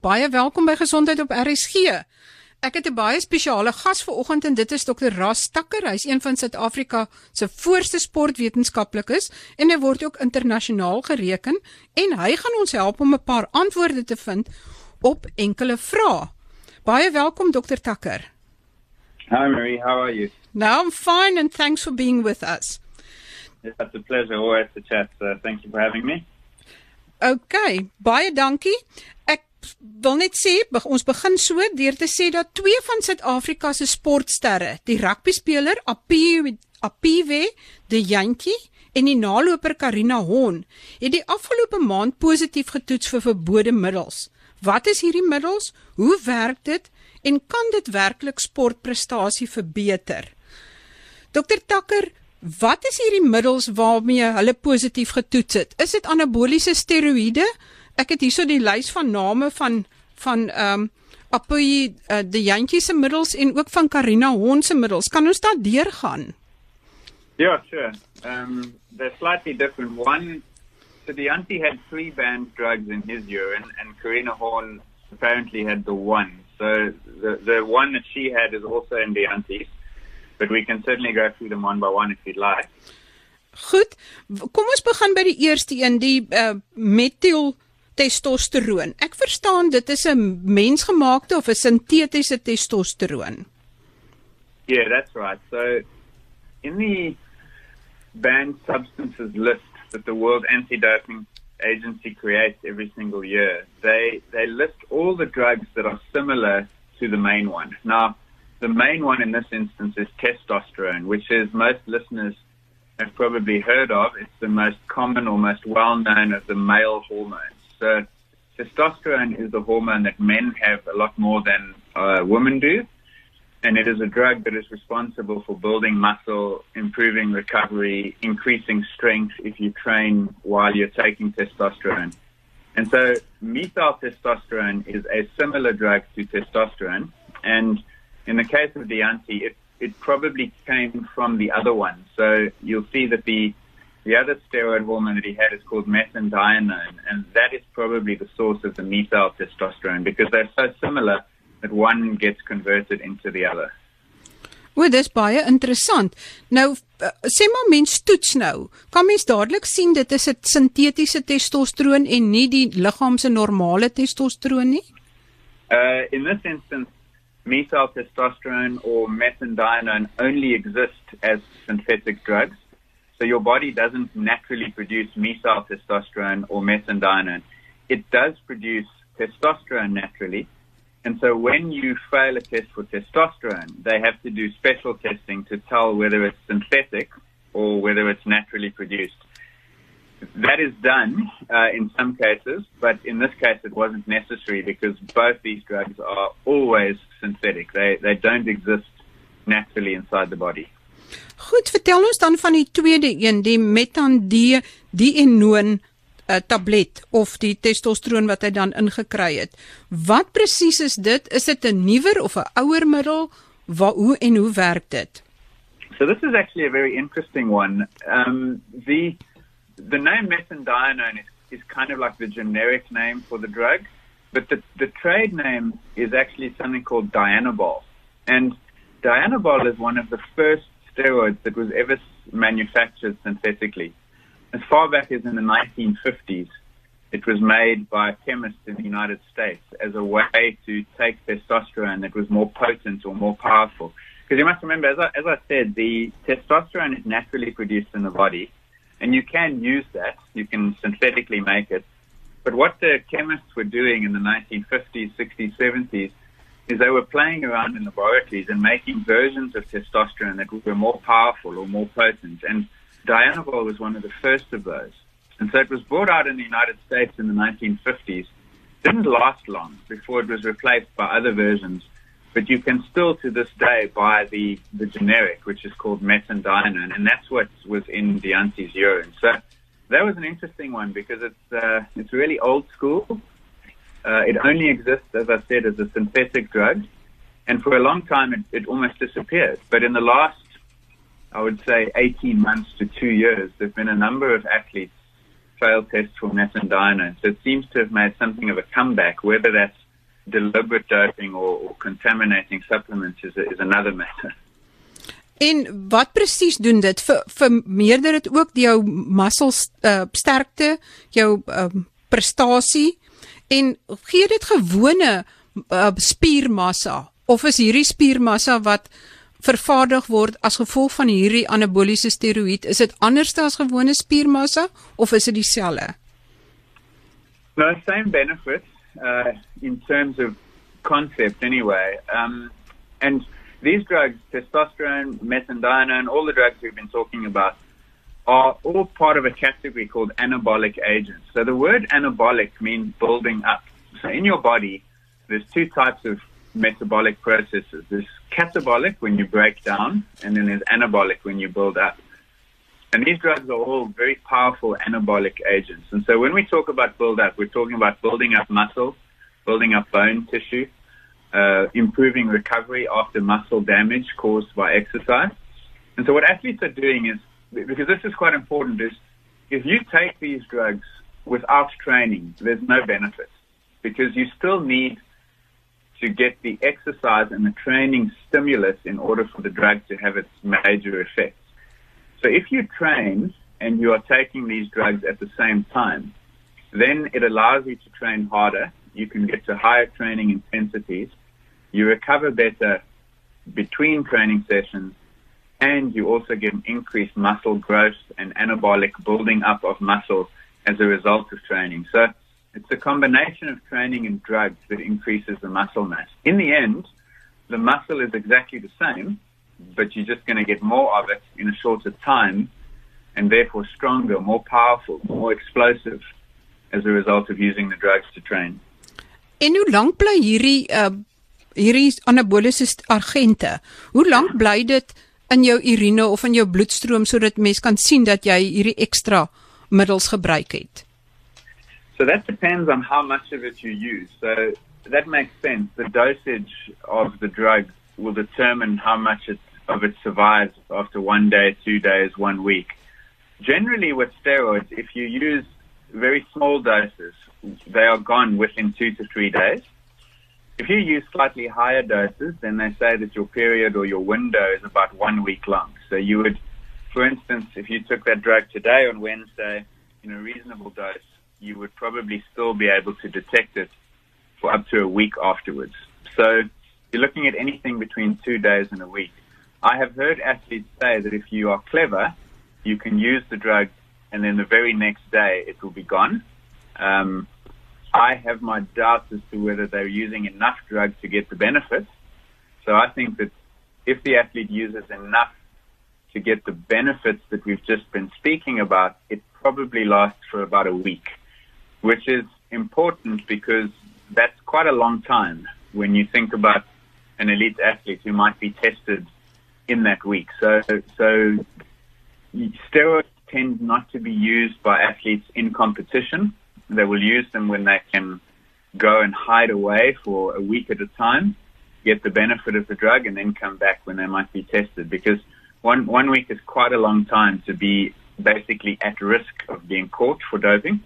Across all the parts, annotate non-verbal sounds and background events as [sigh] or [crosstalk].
Baie welkom by Gesondheid op RSG. Ek het 'n baie spesiale gas vanoggend en dit is Dr. Ras Takker. Hy's een van Suid-Afrika se voorste sportwetenskaplikes en hy word ook internasionaal gereken en hy gaan ons help om 'n paar antwoorde te vind op enkele vrae. Baie welkom Dr. Takker. Hi Marie, how are you? Now I'm fine and thanks for being with us. It's a pleasure always to chat. So thank you for having me. Okay, baie dankie. Ek wil net sê ons begin so deur te sê dat twee van Suid-Afrika se sportsterre, die rugbyspeler Apiwe Apiwe de Jantjie en die naloper Karina Hon, het die afgelope maand positief getoets vir verbode middels. Wat is hierdie middels? Hoe werk dit en kan dit werklik sportprestasie verbeter? Dokter Takker, Wat is hierdie middels waarmee hulle positief getoets het? Is dit anaboliese steroïde? Ek het hierso die lys van name van van ehm um, Apoy uh, die Jantjie se middels en ook van Karina Hon se middels. Kan ons daar deurgaan? Ja, yeah, sure. Um they're slightly different. One so the Jantjie had three banned drugs in his urine and Karina Horn apparently had the one. So the the one that she had is also in the Jantjie. but we can certainly go through them one by one if you'd like. Goed. Kom ons begin by die eerste een, die uh, methyl testosteroon. Ek verstaan dit is 'n mensgemaakte of 'n sintetiese testosteroon. Yeah, that's right. So in the banned substances list that the World Anti-Doping Agency creates every single year, they they list all the drugs that are similar to the main one. Now, the main one in this instance is testosterone, which is most listeners have probably heard of. It's the most common or most well known of the male hormones. So testosterone is the hormone that men have a lot more than uh, women do. And it is a drug that is responsible for building muscle, improving recovery, increasing strength if you train while you're taking testosterone. And so methyl testosterone is a similar drug to testosterone. And in the case of the auntie, it, it probably came from the other one. So you'll see that the the other steroid hormone that he had is called methendienone, and that is probably the source of the methyl testosterone because they're so similar that one gets converted into the other. O, dis baie interessant. Nou uh, sê maar mens toets nou. Kan mens dadelik sien dit is 'n sintetiese testosteron en nie die liggaam se normale testosteron nie? Uh in this instance methyl testosterone or methendienone only exist as synthetic drugs. So your body doesn't naturally produce methyl testosterone or methandienone. It does produce testosterone naturally. And so when you fail a test for testosterone, they have to do special testing to tell whether it's synthetic or whether it's naturally produced. That is done uh, in some cases, but in this case it wasn't necessary because both these drugs are always synthetic. They they don't exist naturally inside the body. Goed, vertel ons dan van die tweede een, die metandie dienone uh, tablet of die testosteron wat hy dan ingekry het. Wat presies is dit? Is dit 'n nuwer of 'n ouer middel? Waar hoe en hoe werk dit? So this is actually a very interesting one. Um the the name methendienone is, is kind of like the generic name for the drug, but the, the trade name is actually something called Dianabol. And Dianabol is one of the first steroids that was ever manufactured synthetically. As far back as in the 1950s, it was made by chemists in the United States as a way to take testosterone that was more potent or more powerful. Because you must remember, as I, as I said, the testosterone is naturally produced in the body and you can use that. You can synthetically make it. But what the chemists were doing in the 1950s, 60s, 70s is they were playing around in laboratories and making versions of testosterone that were more powerful or more potent. And Dianabol was one of the first of those. And so it was brought out in the United States in the 1950s. Didn't last long before it was replaced by other versions but you can still to this day buy the, the generic, which is called methandienone, and that's what was in Dyantyi's urine. So that was an interesting one because it's uh, it's really old school. Uh, it only exists, as I said, as a synthetic drug, and for a long time it, it almost disappeared. But in the last, I would say, 18 months to two years, there've been a number of athletes fail tests for methendienone. So it seems to have made something of a comeback, whether that's deliberate doping or, or contaminating supplements is, is another matter. En wat presies doen dit vir vermeerder dit ook jou muscles uh, sterkte, jou um, prestasie en gee dit gewone uh, spiermassa of is hierdie spiermassa wat vervaardig word as gevolg van hierdie anaboliese steroïed, is dit anders as gewone spiermassa of is dit dieselfde? No, same benefits uh, in terms of concept anyway. Um, and these drugs, testosterone, methandionone, all the drugs we've been talking about, are all part of a category called anabolic agents. So the word anabolic means building up. So in your body, there's two types of metabolic processes. There's catabolic when you break down, and then there's anabolic when you build up. And these drugs are all very powerful anabolic agents. And so when we talk about build up, we're talking about building up muscle, building up bone tissue, uh, improving recovery after muscle damage caused by exercise. And so what athletes are doing is, because this is quite important, is if you take these drugs without training, there's no benefit because you still need to get the exercise and the training stimulus in order for the drug to have its major effect. So if you train and you are taking these drugs at the same time, then it allows you to train harder. You can get to higher training intensities you recover better between training sessions, and you also get an increased muscle growth and anabolic building up of muscle as a result of training. So it's a combination of training and drugs that increases the muscle mass. In the end, the muscle is exactly the same, but you're just going to get more of it in a shorter time and therefore stronger, more powerful, more explosive as a result of using the drugs to train. En hoe lank bly hierdie uh, hierdie anaboliese agente. Hoe lank bly dit in jou urine of in jou bloedstroom sodat mens kan sien dat jy hierdie ekstra middels gebruik het? So that depends on how much of it you use. So that makes sense. The dosage of the drug will determine how much it, of it survives after one day, two days, one week. Generally, with steroids, if you use very small doses, they are gone within two to three days. If you use slightly higher doses, then they say that your period or your window is about one week long. So you would, for instance, if you took that drug today on Wednesday in a reasonable dose, you would probably still be able to detect it for up to a week afterwards. So you're looking at anything between two days and a week. I have heard athletes say that if you are clever, you can use the drug and then the very next day it will be gone. Um, I have my doubts as to whether they're using enough drug to get the benefits. So I think that if the athlete uses enough to get the benefits that we've just been speaking about, it probably lasts for about a week, which is important because that's quite a long time when you think about an elite athlete who might be tested in that week. So, so steroids tend not to be used by athletes in competition they will use them when they can go and hide away for a week at a time, get the benefit of the drug, and then come back when they might be tested. Because one one week is quite a long time to be basically at risk of being caught for doping.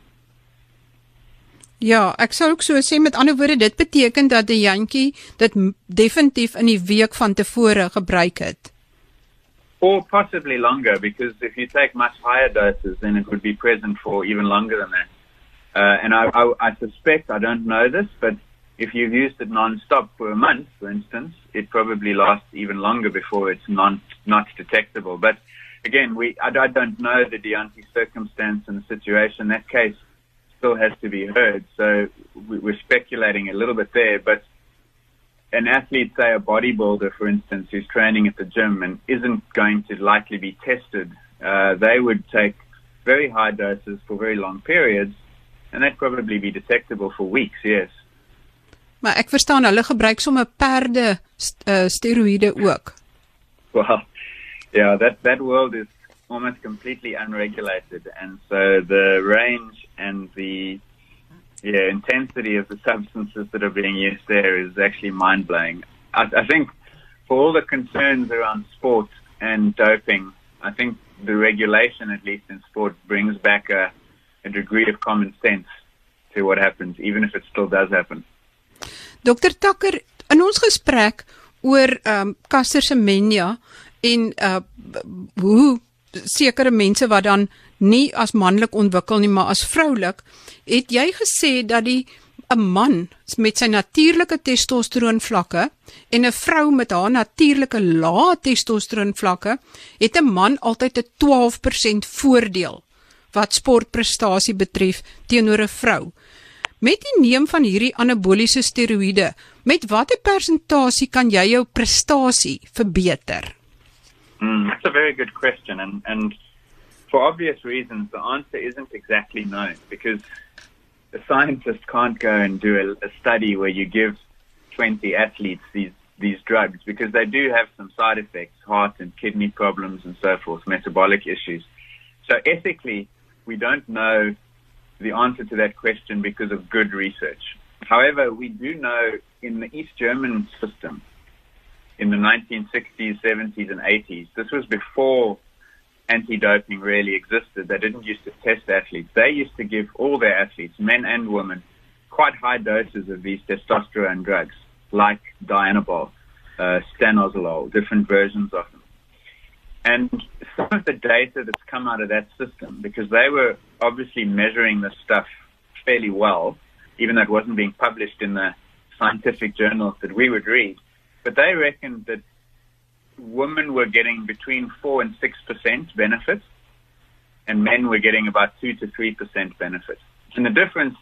Ja, ek sou ook so sê met ander woorde dit beteken dat die jantjie dit definitief in die week van tevore gebruik het. Or possibly longer because if you take much higher doses then it would be present for even longer than that. Uh, and I, I, I suspect, I don't know this, but if you've used it non-stop for a month, for instance, it probably lasts even longer before it's non, not detectable. But again, we, I, I don't know the Dyantyi circumstance and the situation. That case still has to be heard. So we, we're speculating a little bit there, but an athlete, say a bodybuilder, for instance, who's training at the gym and isn't going to likely be tested, uh, they would take very high doses for very long periods and that probably be detectable for weeks yes. Maar ek verstaan hulle gebruik sommer perde uh, steroïde ook. Well [laughs] yeah that that world is almost completely unregulated. And so the range and the yeah intensity of the substances that are being used there is actually mind blowing I, I think for all the concerns around sport and doping I think the regulation at least in sport brings back a a degree of common sense to what happens, even if it still does happen. Dokter Takker, in ons gesprek oor ehm um, Caster Semenya en uh hoe sekere mense wat dan nie as manlik ontwikkel nie, maar as vroulik, het jy gesê dat die 'n man met sy natuurlike testosteron vlakke en 'n vrou met haar natuurlike lae testosteron vlakke, het 'n man altyd 'n 12% voordeel wat sportprestasie betref teenoor 'n vrou. Met die neem van hierdie anaboliese steroïde, met watter persentasie kan jy jou prestasie verbeter? Mm, that's a very good question and and for obvious reasons the answer isn't exactly known because a scientist can't go and do a, a study where you give 20 athletes these these drugs because they do have some side effects, heart and kidney problems and so forth, metabolic issues. So ethically, we don't know the answer to that question because of good research. However, we do know in the East German system in the 1960s, 70s, and 80s, this was before anti-doping really existed. They didn't used to test athletes. They used to give all their athletes, men and women, quite high doses of these testosterone drugs, like Dianabol, uh, stanozolol, different versions of. And some of the data that's come out of that system, because they were obviously measuring this stuff fairly well, even though it wasn't being published in the scientific journals that we would read, but they reckoned that women were getting between 4 and 6% benefit, and men were getting about 2 to 3% benefit. And the difference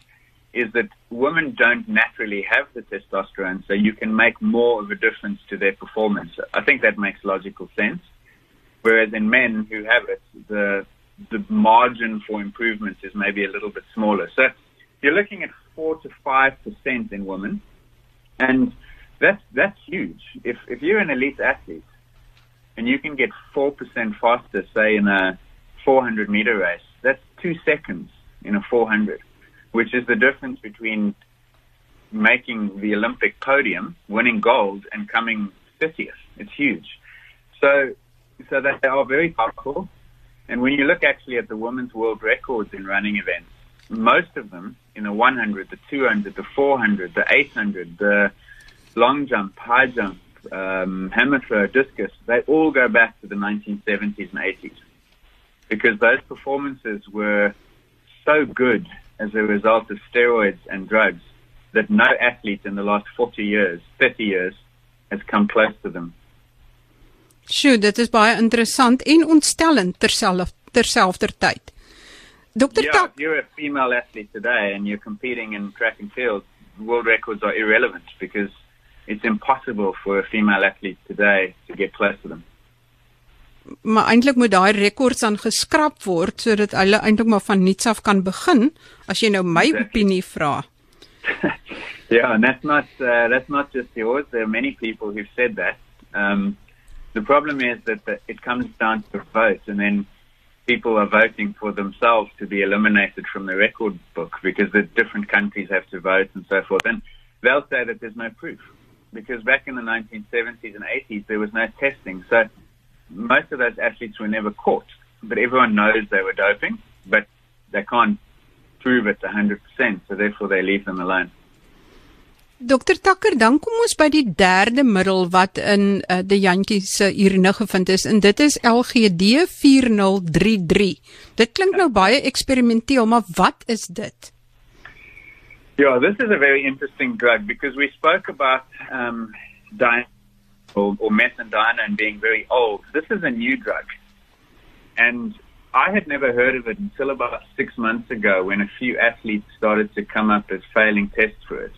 is that women don't naturally have the testosterone, so you can make more of a difference to their performance. I think that makes logical sense. Whereas in men who have it, the the margin for improvement is maybe a little bit smaller. So you're looking at four to five percent in women, and that's that's huge. If if you're an elite athlete and you can get 4% faster, say in a 400 meter race, that's two seconds in a 400, which is the difference between making the Olympic podium, winning gold, and coming 50th. It's huge. So, so they are very powerful. And when you look actually at the women's world records in running events, most of them in the 100, the 200, the 400, the 800, the long jump, high jump, um, hammer throw, discus, they all go back to the 1970s and 80s because those performances were so good as a result of steroids and drugs that no athlete in the last 40 years, 30 years, has come close to them. Sjoe, dit is baie interessant en ontstellend terselfdertyd. Dr. Yeah, if you're a female athlete today and you're competing in track and field, world records are irrelevant because it's impossible for a female athlete today to get close to them. Maar eintlik moet daai rekords dan geskraap word sodat hulle eintlik maar van niks af kan begin as jy nou my exactly. opinie vra. [laughs] yeah, and that's not uh, that's not just yours. There are many people who've said that. Um, the problem is that the, it comes down to vote, and then people are voting for themselves to be eliminated from the record book because the different countries have to vote and so forth. And they'll say that there's no proof because back in the 1970s and 80s, there was no testing. So most of those athletes were never caught, but everyone knows they were doping, but they can't prove it 100%, so therefore they leave them alone. Dr Takker, dan kom ons by die derde middel wat in uh, die jantjie se urine gevind is en dit is LGD 4033. Dit klink nou baie eksperimenteel, maar wat is dit? Yeah, this is a very interesting drug because we spoke about um, di- or, or methandinone being very old. This is a new drug. And I had never heard of it until about six months ago when a few athletes started to come up as failing tests for it.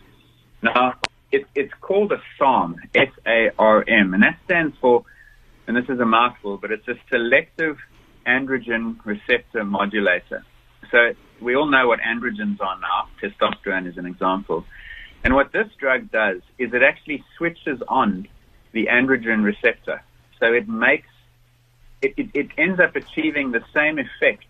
Now, it, it's called a SARM, S-A-R-M, and that stands for, and this is a mouthful, but it's a selective androgen receptor modulator. So we all know what androgens are now. Testosterone is an example. And what this drug does is it actually switches on the androgen receptor. So it makes, it, it, it ends up achieving the same effect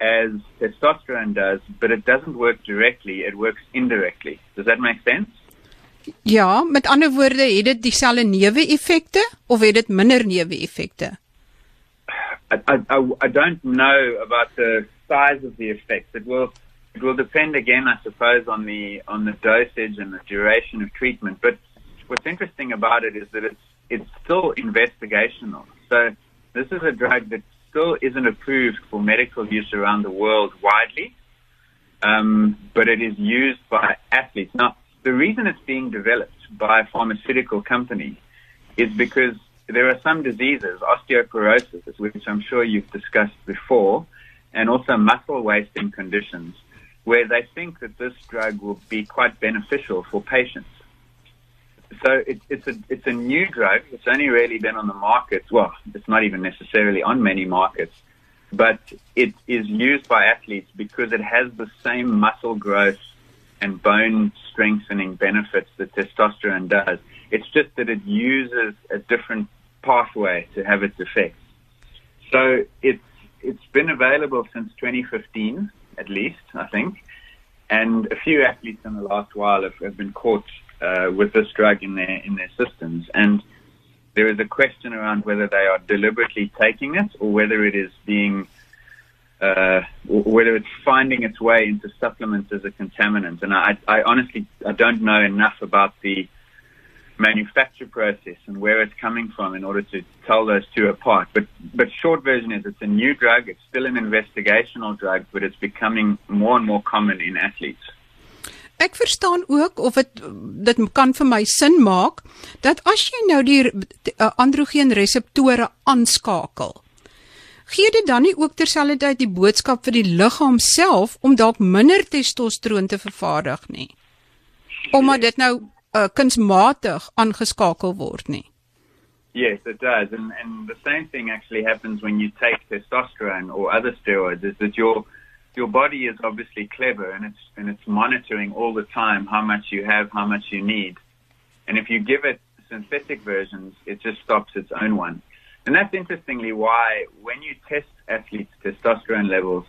as testosterone does, but it doesn't work directly, it works indirectly. Does that make sense? Ja, met ander woorde, het dit dieselfde neeweffekte of het dit minder neeweffekte? I, I, I don't know about the size of the effects. It will it will depend again, I suppose, on the on the dosage and the duration of treatment. But what's interesting about it is that it's it's still investigational. So this is a drug that still isn't approved for medical use around the world widely, um, but it is used by athletes. Now, the reason it's being developed by a pharmaceutical company is because there are some diseases, osteoporosis, which I'm sure you've discussed before, and also muscle wasting conditions, where they think that this drug will be quite beneficial for patients. So it, it's a it's a new drug. It's only really been on the market. Well, it's not even necessarily on many markets, but it is used by athletes because it has the same muscle growth and bone strengthening benefits that testosterone does. It's just that it uses a different pathway to have its effects. So it's it's been available since 2015, at least, I think. And a few athletes in the last while have, have been caught uh, with this drug in their in their systems. And there is a question around whether they are deliberately taking it or whether it is being uh, whether it's finding its way into supplements as a contaminant. And I, I honestly I don't know enough about the manufacture process and where it's coming from in order to tell those two apart. But but short version is it's a new drug. It's still an investigational drug, but it's becoming more and more common in athletes. Ek verstaan ook of dit dit kan vir my sin maak dat as jy nou die uh, androgeen reseptore aanskakel gee dit dan nie ook terselfdertyd die boodskap vir die liggaam self om dalk minder testosteron te vervaardig nie omdat dit nou uh, kunsmatig aangeskakel word nie. Yes, it does. And, and the same thing actually happens when you take testosterone or other steroids is that your, your body is obviously clever and it's, and it's monitoring all the time how much you have, how much you need. And if you give it synthetic versions, it just stops its own one. And that's interestingly why when you test athletes' testosterone levels,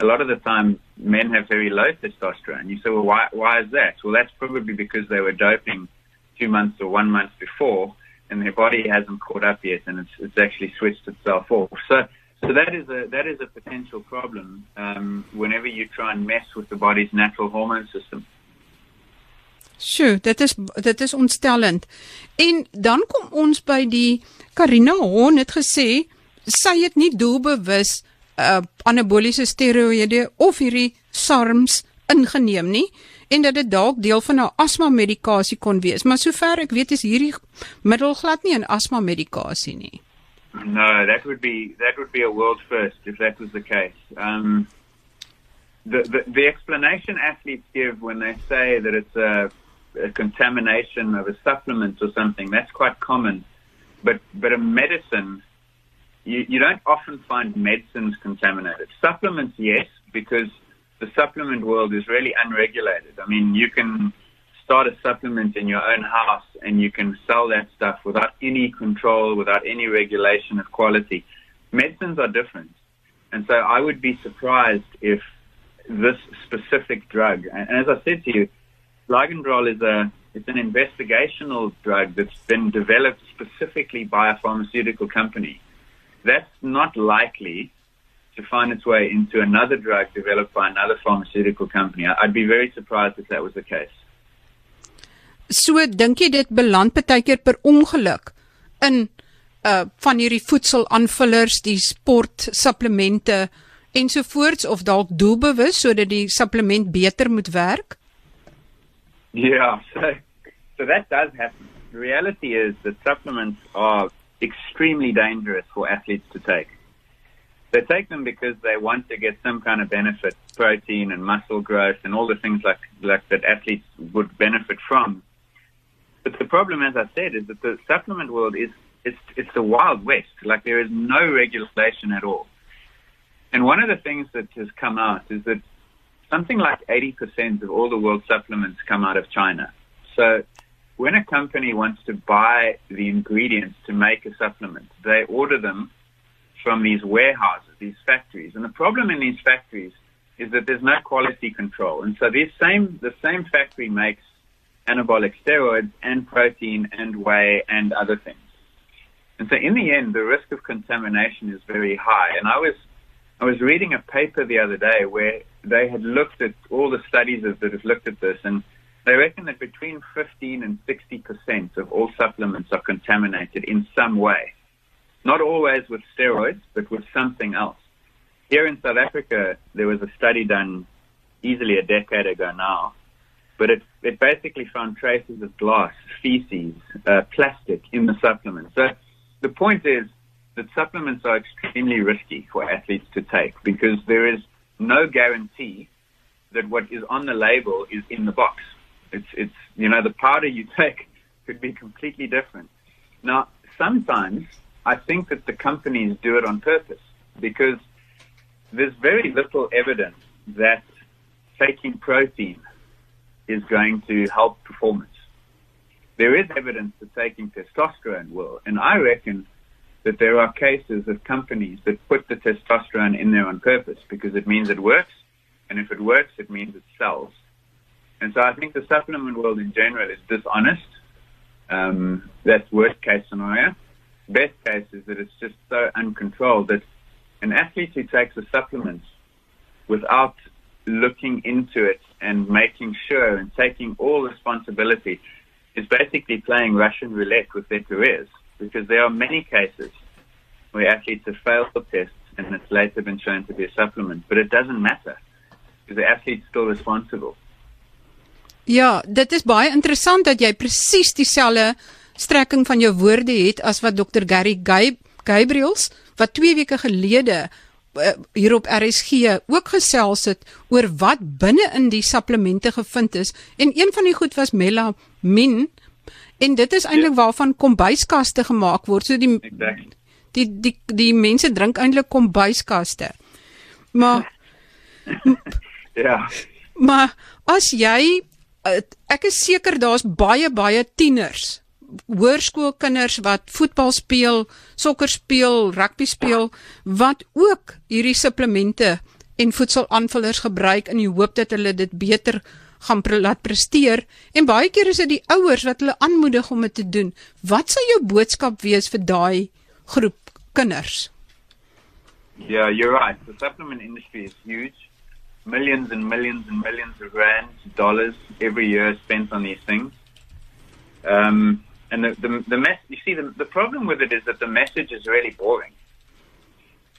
a lot of the time men have very low testosterone. You say, well, why, why is that? Well, that's probably because they were doping two months or one month before and their body hasn't caught up yet and it's, it's actually switched itself off. So, so that is a, that is a potential problem um, whenever you try and mess with the body's natural hormone system. Sjoe, dit is dit is ontstellend. En dan kom ons by die Karina Hon het gesê sy het nie doelbewus uh anaboliese steroïde of hierdie SARMs ingeneem nie en dat dit dalk deel van 'n asma medikasie kon wees maar sover ek weet is hierdie middel glad nie 'n asma medikasie nie No that would be that would be a world first if that was the case um the the, the explanation athletes give when they say that it's a, a contamination of a supplement or something that's quite common but but a medicine you, you don't often find medicines contaminated. Supplements, yes, because the supplement world is really unregulated. I mean, you can start a supplement in your own house and you can sell that stuff without any control, without any regulation of quality. Medicines are different. And so I would be surprised if this specific drug, and as I said to you, Ligandrol is a it's an investigational drug that's been developed specifically by a pharmaceutical company that's not likely to find its way into another drug developed by another pharmaceutical company. I'd be very surprised if that was the case. So dink jy dit beland baie keer per ongeluk in uh van hierdie voedselaanvullers, die sport supplemente ensovoorts of dalk doelbewus sodat die supplement beter moet werk? Yeah, so so that does happen. The reality is that supplements are extremely dangerous for athletes to take. They take them because they want to get some kind of benefit, protein and muscle growth and all the things like, like that athletes would benefit from. But the problem, as I said, is that the supplement world is it's it's the wild west. Like there is no regulation at all. And one of the things that has come out is that something like 80% of all the world supplements come out of China. So when a company wants to buy the ingredients to make a supplement, they order them from these warehouses, these factories. And the problem in these factories is that there's no quality control. And so these same, the same factory makes anabolic steroids and protein and whey and other things. And so in the end, the risk of contamination is very high. And I was, I was reading a paper the other day where they had looked at all the studies that have looked at this, and they reckon that between 15 and 60 percent of all supplements are contaminated in some way. Not always with steroids, but with something else. Here in South Africa, there was a study done easily a decade ago now, but it, it basically found traces of glass, feces, uh, plastic in the supplements. So the point is that supplements are extremely risky for athletes to take because there is no guarantee that what is on the label is in the box. It's, it's, you know, the powder you [laughs] take could be completely different. Now, sometimes I think that the companies do it on purpose because there's very little evidence that taking protein is going to help performance. There is evidence that taking testosterone will, and I reckon that there are cases of companies that put the testosterone in there on purpose because it means it works, and if it works, it means it sells. And so I think the supplement world in general is dishonest. Um, that's worst case scenario. Best case is that it's just so uncontrolled that an athlete who takes a supplement without looking into it and making sure and taking all responsibility is basically playing Russian roulette with their careers because there are many cases where athletes have failed the tests and it's later been shown to be a supplement, but it doesn't matter because the athlete's still responsible. Ja, dit is baie interessant dat jy presies dieselfde strekking van jou woorde het as wat Dr Gary Gabriels wat 2 weke gelede hier op RSG ook gesels het oor wat binne in die supplemente gevind is. En een van die goed was melamin en dit is eintlik ja. waarvan kombuiskaste gemaak word. So die exactly. die die die mense drink eintlik kombuiskaste. Maar [laughs] ja. maar as jy uh, ek is seker daar's baie baie tieners hoërskoolkinders wat voetbal speel, sokker speel, rugby speel wat ook hierdie supplemente en voedselaanvullers gebruik in die hoop dat hulle dit beter gaan pre laat presteer en baie keer is dit die ouers wat hulle aanmoedig om dit te doen. Wat sou jou boodskap wees vir daai groep kinders? Yeah, you're right. The supplement industry is huge. millions and millions and millions of rands, dollars every year spent on these things. Um, and the, the, the mess, you see, the, the problem with it is that the message is really boring.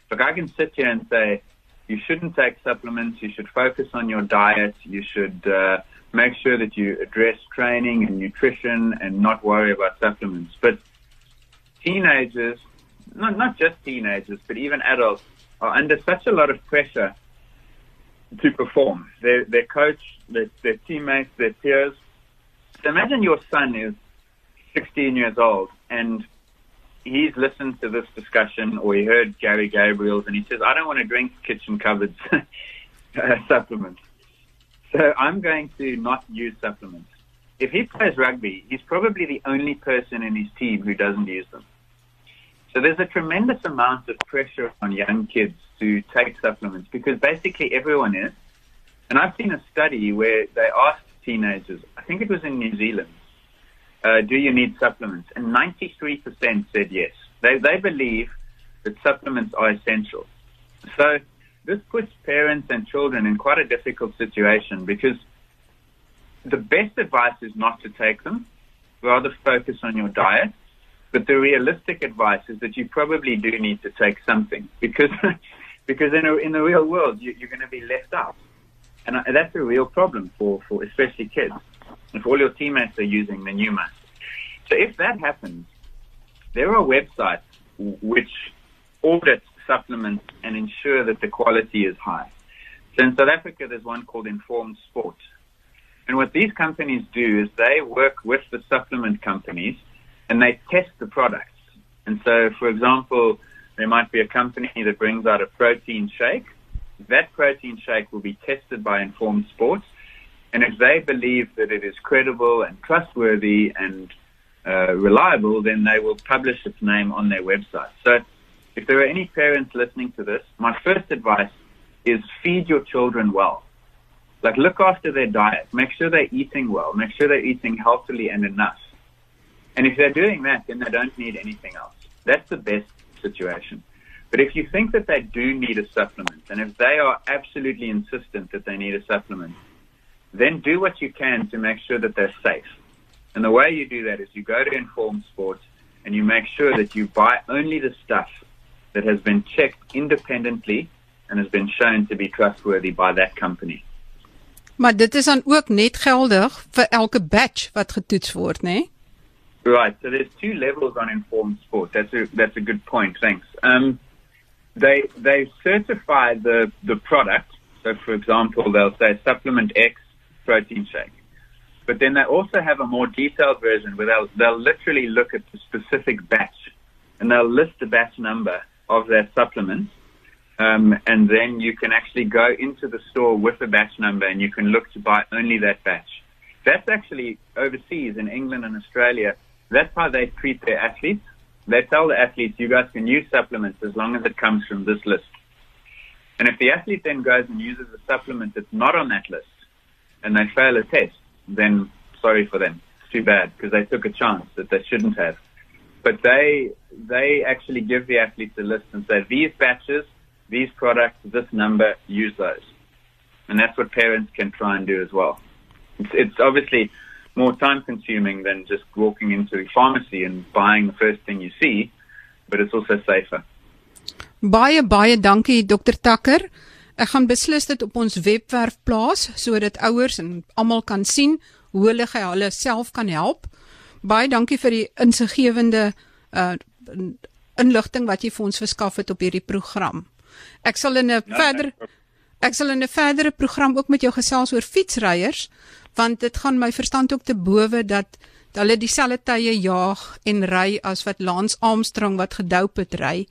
Look, I can sit here and say, you shouldn't take supplements, you should focus on your diet, you should uh, make sure that you address training and nutrition and not worry about supplements. But teenagers, not, not just teenagers, but even adults, are under such a lot of pressure to perform. Their their coach, their, their teammates, their peers. So imagine your son is 16 years old and he's listened to this discussion or he heard Gary Gabriels and he says, I don't want to drink kitchen cupboards [laughs] uh, supplements. So I'm going to not use supplements. If he plays rugby, he's probably the only person in his team who doesn't use them. So there's a tremendous amount of pressure on young kids to take supplements because basically everyone is. And I've seen a study where they asked teenagers, I think it was in New Zealand, uh, do you need supplements? And 93% said yes. They, they believe that supplements are essential. So this puts parents and children in quite a difficult situation because the best advice is not to take them, rather focus on your diet. But the realistic advice is that you probably do need to take something because [laughs] because in, a, in the real world, you, you're going to be left out. And uh, that's a real problem for, for especially kids. If all your teammates are using, then you must. So if that happens, there are websites which audit supplements and ensure that the quality is high. So in South Africa, there's one called Informed Sport. And what these companies do is they work with the supplement companies and they test the products. And so, for example, there might be a company that brings out a protein shake. That protein shake will be tested by Informed Sports. And if they believe that it is credible and trustworthy and uh, reliable, then they will publish its name on their website. So if there are any parents listening to this, my first advice is feed your children well. Like look after their diet. Make sure they're eating well. Make sure they're eating healthily and enough. And if they're doing that, then they don't need anything else. That's the best situation. But if you think that they do need a supplement, and if they are absolutely insistent that they need a supplement, then do what you can to make sure that they're safe. And the way you do that is you go to Inform Sports and you make sure that you buy only the stuff that has been checked independently and has been shown to be trustworthy by that company. Maar dit is dan ook net geldig vir elke batch wat getoets word, né? Nee? Right. So there's two levels on informed sport. That's a that's a good point. Thanks. Um, they they certify the the product. So, for example, they'll say supplement X protein shake, but then they also have a more detailed version where they'll they'll literally look at the specific batch and they'll list the batch number of their supplement. Um, and then you can actually go into the store with a batch number and you can look to buy only that batch. That's actually overseas in England and Australia. That's how they treat their athletes. They tell the athletes, you guys can use supplements as long as it comes from this list. And if the athlete then goes and uses a supplement that's not on that list and they fail a test, then sorry for them. It's too bad because they took a chance that they shouldn't have. But they, they actually give the athletes a list and say, these batches, these products, this number, use those. And that's what parents can try and do as well. It's, it's obviously more time consuming than just walking into a pharmacy and buying the first thing you see, but it's also safer. Baie baie dankie Dr Tucker. Ek gaan beslis dit op ons webwerf plaas sodat ouers en almal kan sien hoe hulle hulle self kan help. Baie dankie vir die insiggewende uh inligting wat jy vir ons verskaf het op hierdie program. Ek sal in 'n ja, verder ek sal in 'n verdere program ook met jou gesels oor fietsryers want dit gaan my verstand ook te bowe dat hulle dieselfde tye jaag en ry as wat Lance Armstrong wat gedoop het ry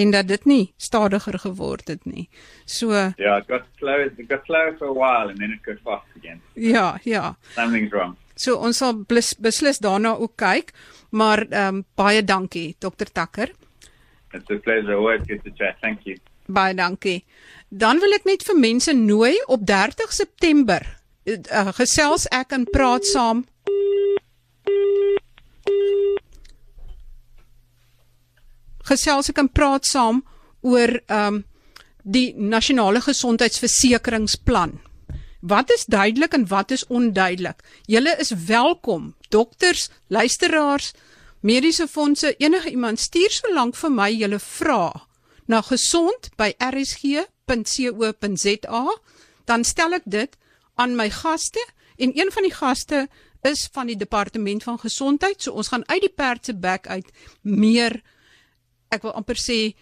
en dat dit nie stadiger geword het nie. So Ja, yeah, it got slow, it got slow for a while and then it got fast again. Ja, ja. Something's wrong. So ons sal beslis daarna ook kyk, maar ehm um, baie dankie Dr Takker. It's a pleasure always get to chat. Thank you. Baie dankie. Dan wil ek net vir mense nooi op 30 September uh, gesels ek en praat saam. Gesels ek en praat saam oor ehm um, die nasionale gesondheidsversekeringsplan. Wat is duidelik en wat is onduidelik? Julle is welkom, dokters, luisteraars, mediese fondse, enige iemand stuur so lank vir my julle vra na gesond@rsg.co.za, dan stel ek dit aan my gaste en een van die gaste is van die departement van gesondheid. So ons gaan uit die perd se bek uit meer ek wil amper sê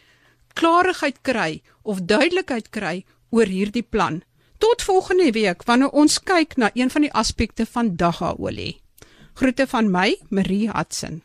klarigheid kry of duidelikheid kry oor hierdie plan. Tot volgende week wanneer ons kyk na een van die aspekte van dagga olie. Groete van my, Marie Hudson.